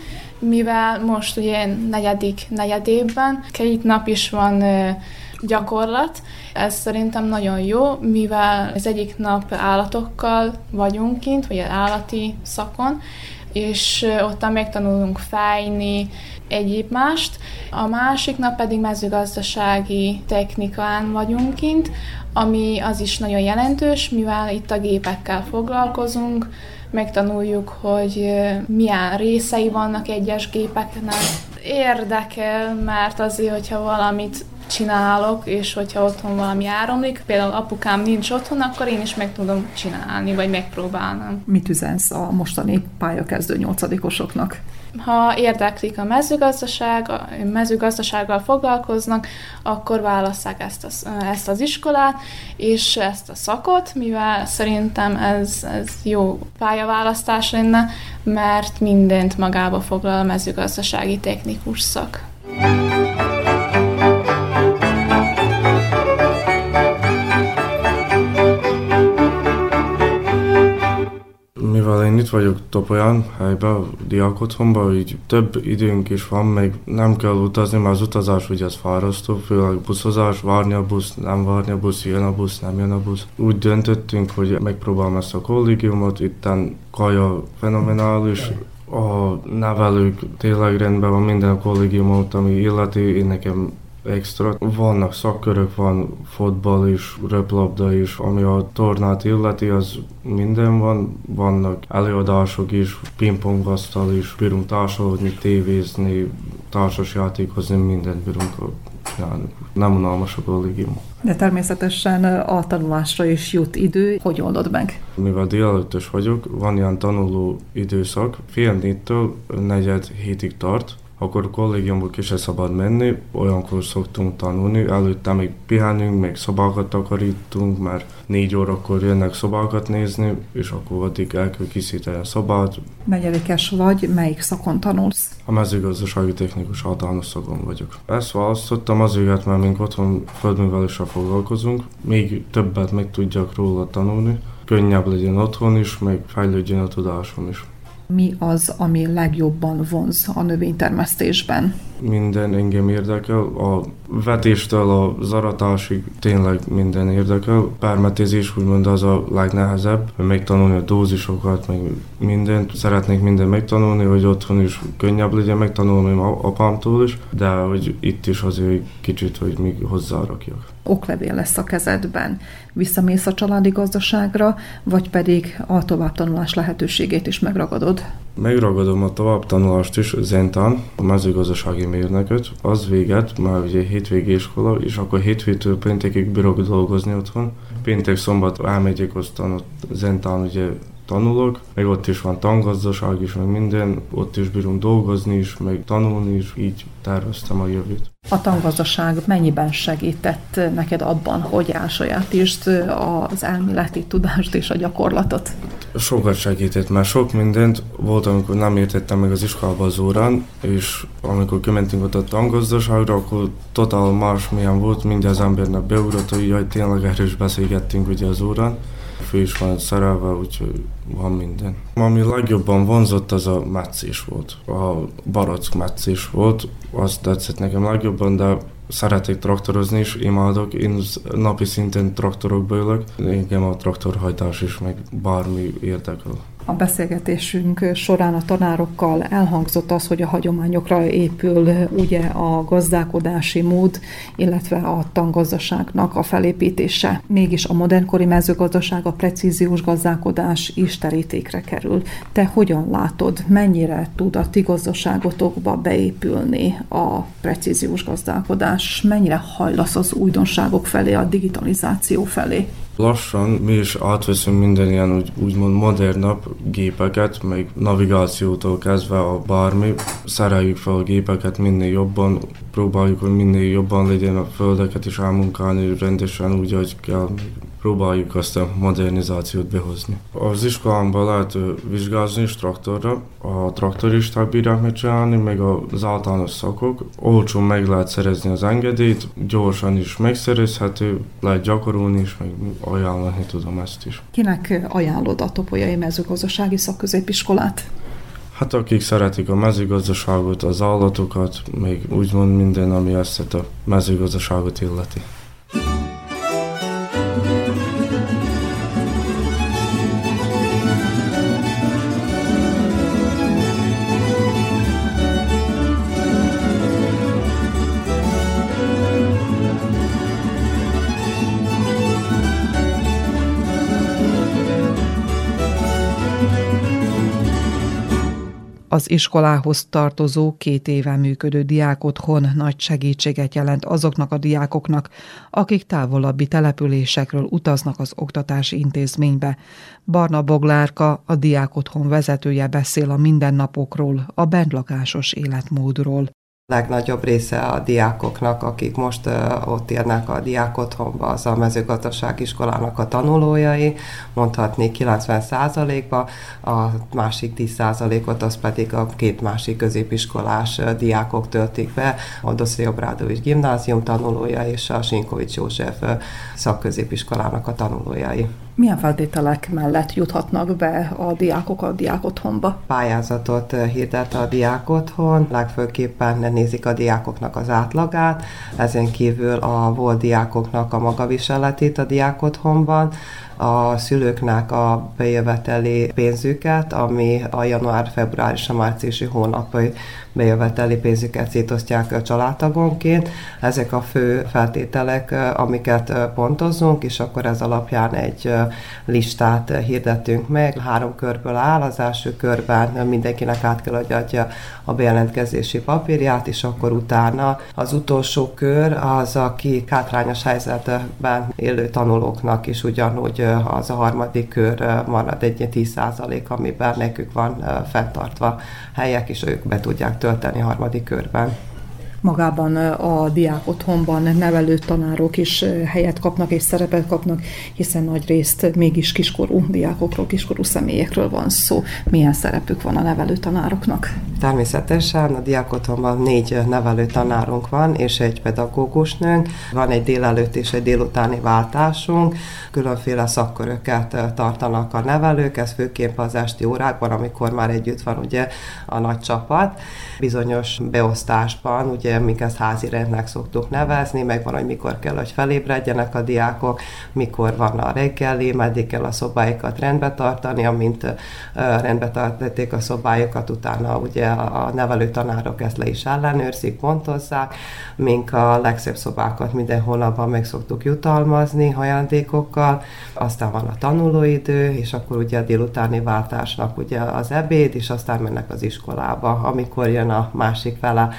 mivel most ugye negyedik negyedében két nap is van gyakorlat. Ez szerintem nagyon jó, mivel az egyik nap állatokkal vagyunk kint, vagy állati szakon, és ottan megtanulunk fejni, egyéb mást. A másik nap pedig mezőgazdasági technikán vagyunk kint, ami az is nagyon jelentős, mivel itt a gépekkel foglalkozunk, megtanuljuk, hogy milyen részei vannak egyes gépeknek. Érdekel, mert azért, hogyha valamit csinálok, és hogyha otthon valami áramlik, például apukám nincs otthon, akkor én is meg tudom csinálni, vagy megpróbálnám. Mit üzensz a mostani pályakezdő nyolcadikosoknak? Ha érdeklik a mezőgazdaság, a mezőgazdasággal foglalkoznak, akkor válasszák ezt, az, ezt az iskolát, és ezt a szakot, mivel szerintem ez, ez jó pályaválasztás lenne, mert mindent magába foglal a mezőgazdasági technikus szak. Itt vagyok Topolyán, helyben, diákotthonban, így több időnk is van, még nem kell utazni, mert az utazás ugye ez fárasztó, főleg buszozás, várni a busz, nem várni a busz, jön a busz, nem jön a busz. Úgy döntöttünk, hogy megpróbálom ezt a kollégiumot, itten kaja fenomenális, a nevelők tényleg rendben van minden kollégiumot, ami illeti, én nekem extra. Vannak szakkörök, van fotball is, röplabda is, ami a tornát illeti, az minden van. Vannak előadások is, pingpongasztal is, bírunk társalodni, tévézni, társas játékozni, mindent bírunk csinálni. Nem unalmas a kollégium. De természetesen a tanulásra is jut idő. Hogy oldod meg? Mivel délelőttös vagyok, van ilyen tanuló időszak, fél négytől negyed hétig tart, akkor ki se szabad menni, olyankor szoktunk tanulni, előtte még pihenünk, még szobákat takarítunk, mert négy órakor jönnek szobákat nézni, és akkor addig el kell készíteni a szobát. Negyedikes vagy, melyik szakon tanulsz? A mezőgazdasági technikus általános szakon vagyok. Ezt választottam azért, mert mink otthon földműveléssel foglalkozunk, még többet meg tudjak róla tanulni, könnyebb legyen otthon is, meg fejlődjön a tudásom is mi az, ami legjobban vonz a növénytermesztésben? Minden engem érdekel, a vetéstől a zaratásig tényleg minden érdekel. Permetezés úgymond az a legnehezebb, hogy megtanulni a dózisokat, meg mindent. Szeretnék minden megtanulni, hogy otthon is könnyebb legyen megtanulni apámtól is, de hogy itt is azért kicsit, hogy még hozzárakjak oklevél lesz a kezedben, visszamész a családi gazdaságra, vagy pedig a továbbtanulás lehetőségét is megragadod? Megragadom a továbbtanulást is Zentán, a mezőgazdasági mérnököt, az véget, már ugye hétvégi iskola, és akkor hétvétől péntekig bírok dolgozni otthon. Péntek, szombat elmegyek, aztán ott Zentán ugye tanulok, meg ott is van tangazdaság is, meg minden, ott is bírunk dolgozni is, meg tanulni is, így terveztem a jövőt. A tangazdaság mennyiben segített neked abban, hogy elsajátítsd az elméleti tudást és a gyakorlatot? Sokat segített, mert sok mindent volt, amikor nem értettem meg az iskolába az órán, és amikor kimentünk ott a tangazdaságra, akkor totál más milyen volt, minden az embernek beugrott, hogy jaj, tényleg erről is beszélgettünk ugye az órán fő van szerelve, úgyhogy van minden. Ami legjobban vonzott, az a meccés volt. A barack meccés volt, azt tetszett nekem legjobban, de szeretek traktorozni is, imádok. Én napi szinten traktorokba ülök. Igen, a traktorhajtás is, meg bármi érdekel. A beszélgetésünk során a tanárokkal elhangzott az, hogy a hagyományokra épül ugye a gazdálkodási mód, illetve a tangazdaságnak a felépítése. Mégis a modernkori mezőgazdaság, a precíziós gazdálkodás is terítékre kerül. Te hogyan látod, mennyire tud a ti gazdaságotokba beépülni a precíziós gazdálkodás? Mennyire hajlasz az újdonságok felé, a digitalizáció felé? Lassan mi is átveszünk minden ilyen úgy, úgymond modernabb gépeket, meg navigációtól kezdve a bármi. Szereljük fel a gépeket minél jobban, próbáljuk, hogy minél jobban legyen a földeket is elmunkálni rendesen úgy, hogy kell próbáljuk azt a modernizációt behozni. Az iskolámban lehet vizsgázni is traktorra, a traktoristák bírják megcsinálni, meg az általános szakok. Olcsón meg lehet szerezni az engedélyt, gyorsan is megszerezhető, lehet gyakorolni is, meg ajánlani tudom ezt is. Kinek ajánlod a Topolyai Mezőgazdasági Szakközépiskolát? Hát akik szeretik a mezőgazdaságot, az állatokat, még úgymond minden, ami ezt a mezőgazdaságot illeti. Az iskolához tartozó két éve működő diákotthon nagy segítséget jelent azoknak a diákoknak, akik távolabbi településekről utaznak az oktatási intézménybe. Barna Boglárka, a diákotthon vezetője beszél a mindennapokról, a bentlakásos életmódról legnagyobb része a diákoknak, akik most ott érnek a diákotthonba, az a mezőgazdaság iskolának a tanulójai, mondhatni 90%-ba, a másik 10%-ot az pedig a két másik középiskolás diákok töltik be, a Doszri Obrádovics gimnázium tanulója és a Sinkovics József szakközépiskolának a tanulójai. Milyen feltételek mellett juthatnak be a diákok a diákotthonba? Pályázatot hirdet a diákotthon, legfőképpen nézik a diákoknak az átlagát, ezen kívül a volt diákoknak a magaviseletét a diákotthonban, a szülőknek a bejöveteli pénzüket, ami a január, február és a márciusi hónapai bejöveteli pénzüket szétosztják a családtagonként. Ezek a fő feltételek, amiket pontozunk, és akkor ez alapján egy listát hirdettünk meg. Három körből áll, az első körben mindenkinek át kell, adja a bejelentkezési papírját, és akkor utána az utolsó kör az, aki hátrányos helyzetben élő tanulóknak is ugyanúgy az a harmadik kör marad egy 10% amiben nekük van fenntartva helyek, és ők be tudják tölteni a harmadik körben magában a diák otthonban nevelő tanárok is helyet kapnak és szerepet kapnak, hiszen nagy részt mégis kiskorú diákokról, kiskorú személyekről van szó. Milyen szerepük van a nevelő tanároknak? Természetesen a diák otthonban négy nevelő tanárunk van, és egy pedagógus nőnk. Van egy délelőtt és egy délutáni váltásunk. Különféle szakköröket tartanak a nevelők, ez főképp az esti órákban, amikor már együtt van ugye a nagy csapat. Bizonyos beosztásban ugye ugye mi ezt házi rendnek szoktuk nevezni, meg van, hogy mikor kell, hogy felébredjenek a diákok, mikor van a reggeli, meddig kell a szobáikat rendbe tartani, amint rendbe tartotték a szobájukat, utána ugye a nevelő tanárok ezt le is ellenőrzik, pontozzák, mink a legszebb szobákat minden hónapban meg szoktuk jutalmazni ajándékokkal, aztán van a tanulóidő, és akkor ugye a délutáni váltásnak ugye az ebéd, és aztán mennek az iskolába, amikor jön a másik fele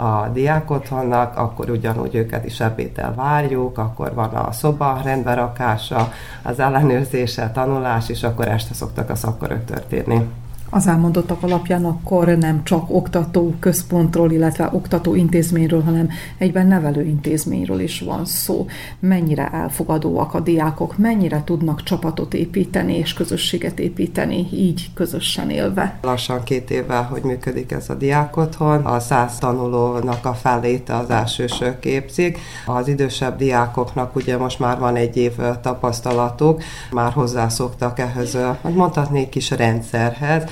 a diákotthonnak, akkor ugyanúgy őket is ebétel várjuk, akkor van a szoba rendberakása, az ellenőrzése, tanulás, és akkor este szoktak a szakkörök történni. Az elmondottak alapján akkor nem csak oktató központról, illetve oktató intézményről, hanem egyben nevelő intézményről is van szó. Mennyire elfogadóak a diákok, mennyire tudnak csapatot építeni és közösséget építeni, így közösen élve. Lassan két évvel, hogy működik ez a diákotthon, a száz tanulónak a felét az elsősök képzik. Az idősebb diákoknak ugye most már van egy év tapasztalatuk, már hozzászoktak ehhez, mondhatnék kis rendszerhez,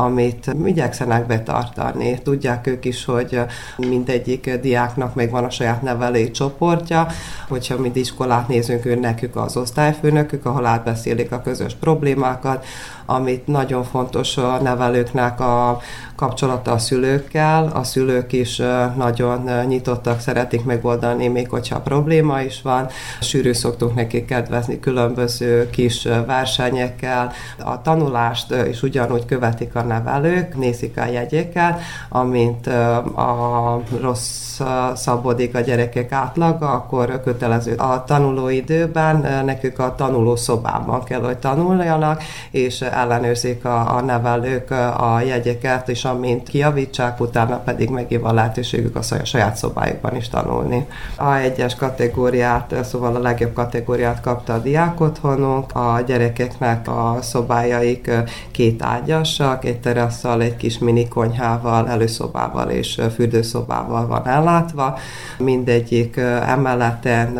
amit igyekszenek betartani. Tudják ők is, hogy mindegyik diáknak még van a saját nevelői csoportja, hogyha mind iskolát nézünk, ő nekük az osztályfőnökük, ahol átbeszélik a közös problémákat, amit nagyon fontos a nevelőknek a kapcsolata a szülőkkel. A szülők is nagyon nyitottak, szeretik megoldani, még hogyha probléma is van. Sűrű szoktunk nekik kedvezni különböző kis versenyekkel. A tanulást is ugyanúgy követik a nevelők, nézik a jegyeket, amint a rossz szabodik a gyerekek átlaga, akkor kötelező a tanulóidőben, nekük a tanuló szobában kell, hogy tanuljanak, és ellenőrzik a, a nevelők a jegyeket, és amint kiavítsák, utána pedig megév a lehetőségük a saját szobájukban is tanulni. A egyes kategóriát, szóval a legjobb kategóriát kapta a diákotthonunk, a gyerekeknek a szobájaik két ágyasak, egy terasszal, egy kis mini konyhával, előszobával és fürdőszobával van ellátva. Mindegyik emeleten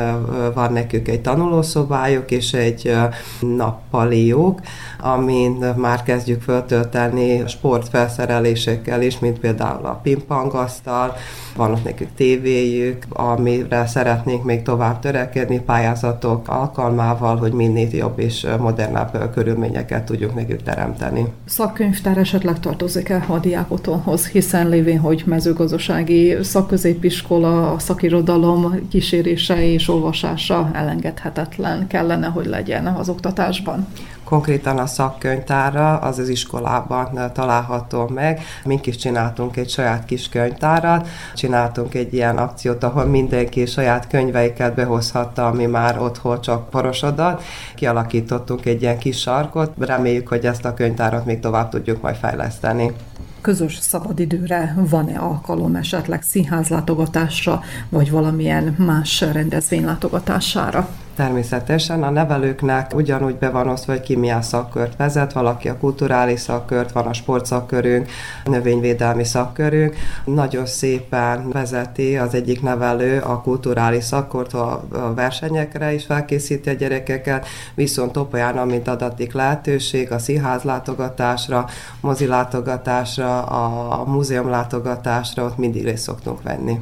van nekük egy tanulószobájuk és egy nappaliuk, amin már kezdjük föltölteni sportfelszerelésekkel is, mint például a pingpongasztal, van ott nekük tévéjük, amire szeretnénk még tovább törekedni pályázatok alkalmával, hogy minél jobb és modernebb körülményeket tudjuk nekük teremteni. Szakkönyvtár esetleg tartozik-e a diákotthonhoz, hiszen lévén, hogy mezőgazdasági szakközépiskola, szakirodalom kísérése és olvasása elengedhetetlen kellene, hogy legyen az oktatásban? Konkrétan a szakkönyvtára, az az iskolában található meg. Mink is csináltunk egy saját kis könyvtárat, csináltunk egy ilyen akciót, ahol mindenki saját könyveiket behozhatta, ami már otthon csak porosodott. Kialakítottunk egy ilyen kis sarkot, reméljük, hogy ezt a könyvtárat még tovább tudjuk majd fejleszteni közös szabadidőre van-e alkalom esetleg színházlátogatásra, vagy valamilyen más rendezvény látogatására? Természetesen a nevelőknek ugyanúgy be van osztva, hogy ki milyen szakkört vezet, valaki a kulturális szakkört, van a sportszakkörünk, a növényvédelmi szakkörünk. Nagyon szépen vezeti az egyik nevelő a kulturális szakkort, a versenyekre is felkészíti a gyerekeket, viszont Topolyán, amint adatik lehetőség a színház látogatásra, mozi látogatásra, a múzeum látogatásra, ott mindig részt szoktunk venni.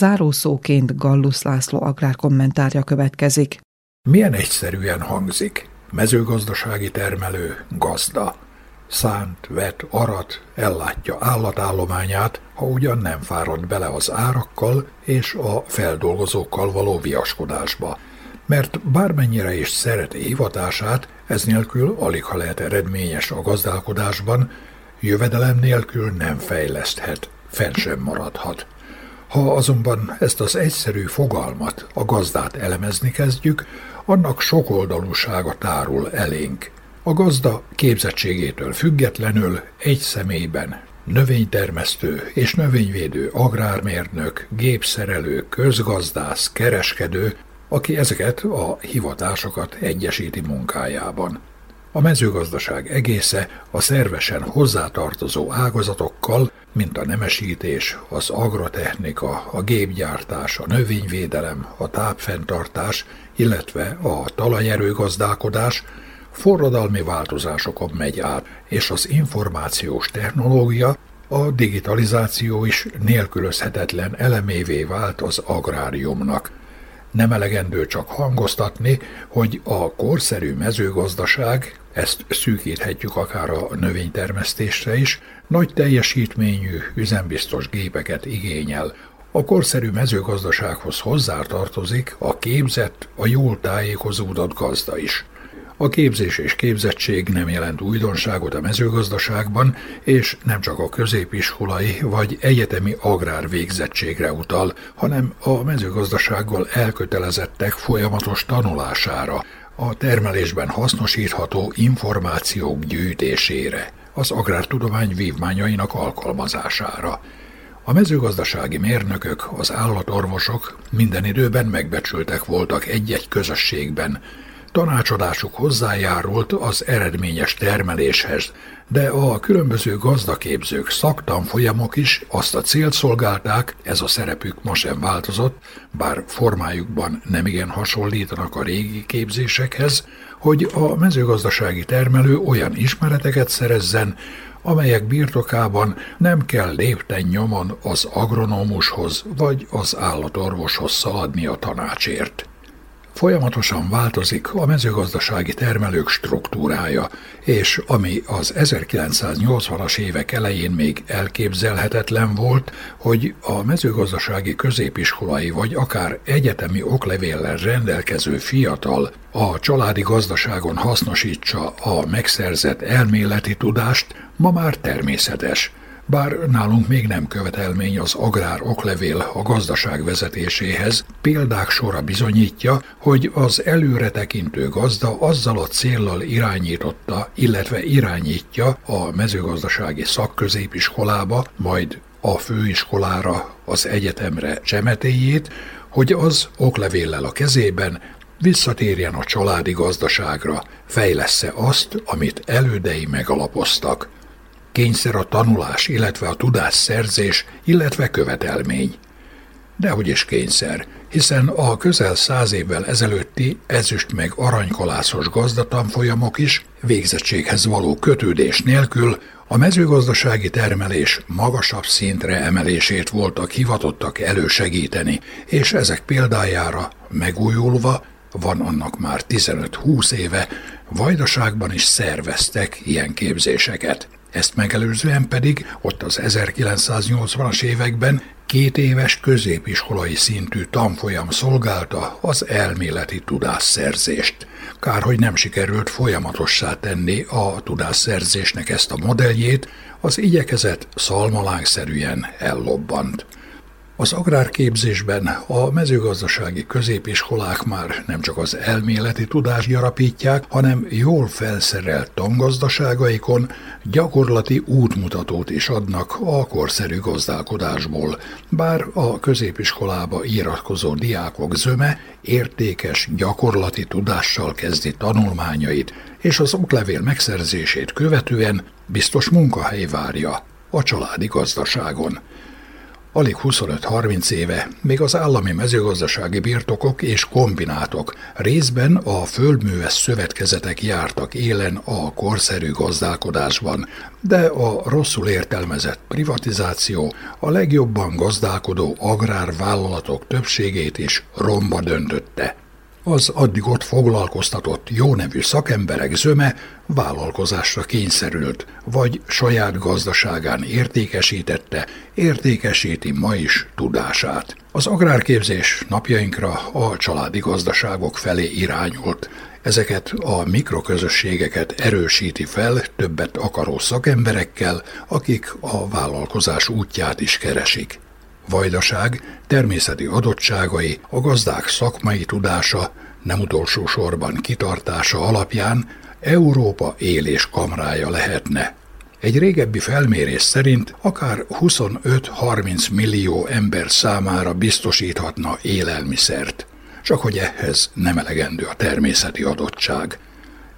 Zárószóként Gallus László agrárkommentárja következik. Milyen egyszerűen hangzik. Mezőgazdasági termelő, gazda. Szánt, vet, arat, ellátja állatállományát, ha ugyan nem fárad bele az árakkal és a feldolgozókkal való viaskodásba. Mert bármennyire is szereti hivatását, ez nélkül alig ha lehet eredményes a gazdálkodásban, jövedelem nélkül nem fejleszthet, fenn sem maradhat. Ha azonban ezt az egyszerű fogalmat, a gazdát elemezni kezdjük, annak sokoldalúsága tárul elénk. A gazda képzettségétől függetlenül egy személyben növénytermesztő és növényvédő agrármérnök, gépszerelő, közgazdász, kereskedő, aki ezeket a hivatásokat egyesíti munkájában. A mezőgazdaság egésze a szervesen hozzátartozó ágazatokkal, mint a nemesítés, az agrotechnika, a gépgyártás, a növényvédelem, a tápfenntartás, illetve a talajerőgazdálkodás forradalmi változásokon megy át, és az információs technológia, a digitalizáció is nélkülözhetetlen elemévé vált az agráriumnak – Nem elegendő csak hangoztatni, hogy a korszerű mezőgazdaság, ezt szűkíthetjük akár a növénytermesztésre is, nagy teljesítményű, üzembiztos gépeket igényel. A korszerű mezőgazdasághoz hozzátartozik a képzett, a jól tájékozódott gazda is. A képzés és képzettség nem jelent újdonságot a mezőgazdaságban, és nem csak a középiskolai vagy egyetemi agrár végzettségre utal, hanem a mezőgazdasággal elkötelezettek folyamatos tanulására, a termelésben hasznosítható információk gyűjtésére, az agrártudomány vívmányainak alkalmazására. A mezőgazdasági mérnökök, az állatorvosok minden időben megbecsültek voltak egy-egy közösségben, Tanácsadásuk hozzájárult az eredményes termeléshez, de a különböző gazdaképzők szaktanfolyamok is azt a célt szolgálták, ez a szerepük ma sem változott, bár formájukban nemigen hasonlítanak a régi képzésekhez, hogy a mezőgazdasági termelő olyan ismereteket szerezzen, amelyek birtokában nem kell lépten nyomon az agronómushoz vagy az állatorvoshoz szaladni a tanácsért. Folyamatosan változik a mezőgazdasági termelők struktúrája, és ami az 1980-as évek elején még elképzelhetetlen volt, hogy a mezőgazdasági középiskolai vagy akár egyetemi oklevéllel rendelkező fiatal a családi gazdaságon hasznosítsa a megszerzett elméleti tudást, ma már természetes – bár nálunk még nem követelmény az agrár oklevél a gazdaság vezetéséhez, példák sora bizonyítja, hogy az előretekintő gazda azzal a céllal irányította, illetve irányítja a mezőgazdasági szakközépiskolába, majd a főiskolára, az egyetemre csemetéjét, hogy az oklevéllel a kezében visszatérjen a családi gazdaságra, fejlessze azt, amit elődei megalapoztak – kényszer a tanulás, illetve a tudásszerzés, illetve követelmény. Dehogy is kényszer, hiszen a közel száz évvel ezelőtti ezüst meg aranykalászos gazdatanfolyamok is végzettséghez való kötődés nélkül a mezőgazdasági termelés magasabb szintre emelését voltak hivatottak elősegíteni, és ezek példájára megújulva, van annak már 15-20 éve, Vajdaságban is szerveztek ilyen képzéseket. Ezt megelőzően pedig ott az 1980-as években két éves középiskolai szintű tanfolyam szolgálta az elméleti tudásszerzést. Kár, hogy nem sikerült folyamatossá tenni a tudásszerzésnek ezt a modelljét, az igyekezet szalmalángszerűen ellobbant. Az agrárképzésben a mezőgazdasági középiskolák már nem csak az elméleti tudást gyarapítják, hanem jól felszerelt tangazdaságaikon gyakorlati útmutatót is adnak a korszerű gazdálkodásból, bár a középiskolába iratkozó diákok zöme értékes gyakorlati tudással kezdi tanulmányait, és az oklevél megszerzését követően biztos munkahely várja a családi gazdaságon. Alig 25-30 éve még az állami mezőgazdasági birtokok és kombinátok részben a földműves szövetkezetek jártak élen a korszerű gazdálkodásban, de a rosszul értelmezett privatizáció a legjobban gazdálkodó agrárvállalatok többségét is romba döntötte az addig ott foglalkoztatott jó nevű szakemberek zöme vállalkozásra kényszerült, vagy saját gazdaságán értékesítette, értékesíti ma is tudását. Az agrárképzés napjainkra a családi gazdaságok felé irányult, Ezeket a mikroközösségeket erősíti fel többet akaró szakemberekkel, akik a vállalkozás útját is keresik. Vajdaság természeti adottságai, a gazdák szakmai tudása, nem utolsó sorban kitartása alapján Európa élés kamrája lehetne. Egy régebbi felmérés szerint akár 25-30 millió ember számára biztosíthatna élelmiszert, csak hogy ehhez nem elegendő a természeti adottság.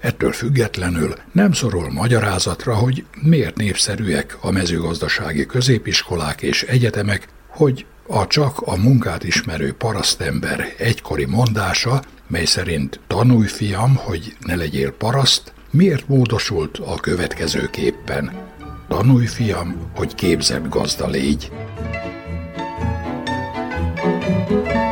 Ettől függetlenül nem szorul magyarázatra, hogy miért népszerűek a mezőgazdasági középiskolák és egyetemek, hogy a csak a munkát ismerő parasztember egykori mondása, mely szerint tanulj fiam, hogy ne legyél paraszt, miért módosult a következőképpen. Tanulj fiam, hogy képzett gazda légy. thank you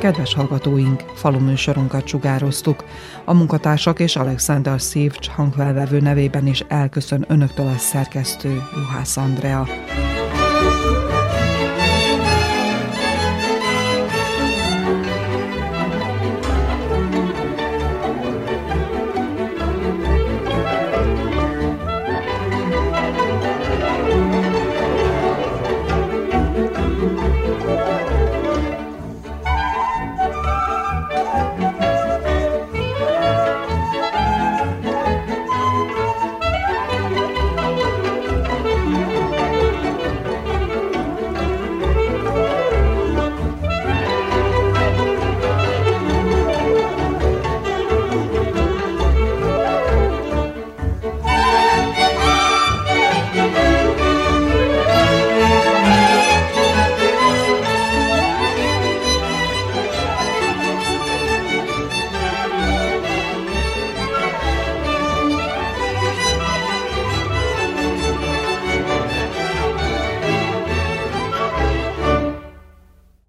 Kedves hallgatóink, faluműsorunkat sugároztuk. A munkatársak és Alexander Szívcs hangfelvevő nevében is elköszön önöktől a szerkesztő Juhász Andrea.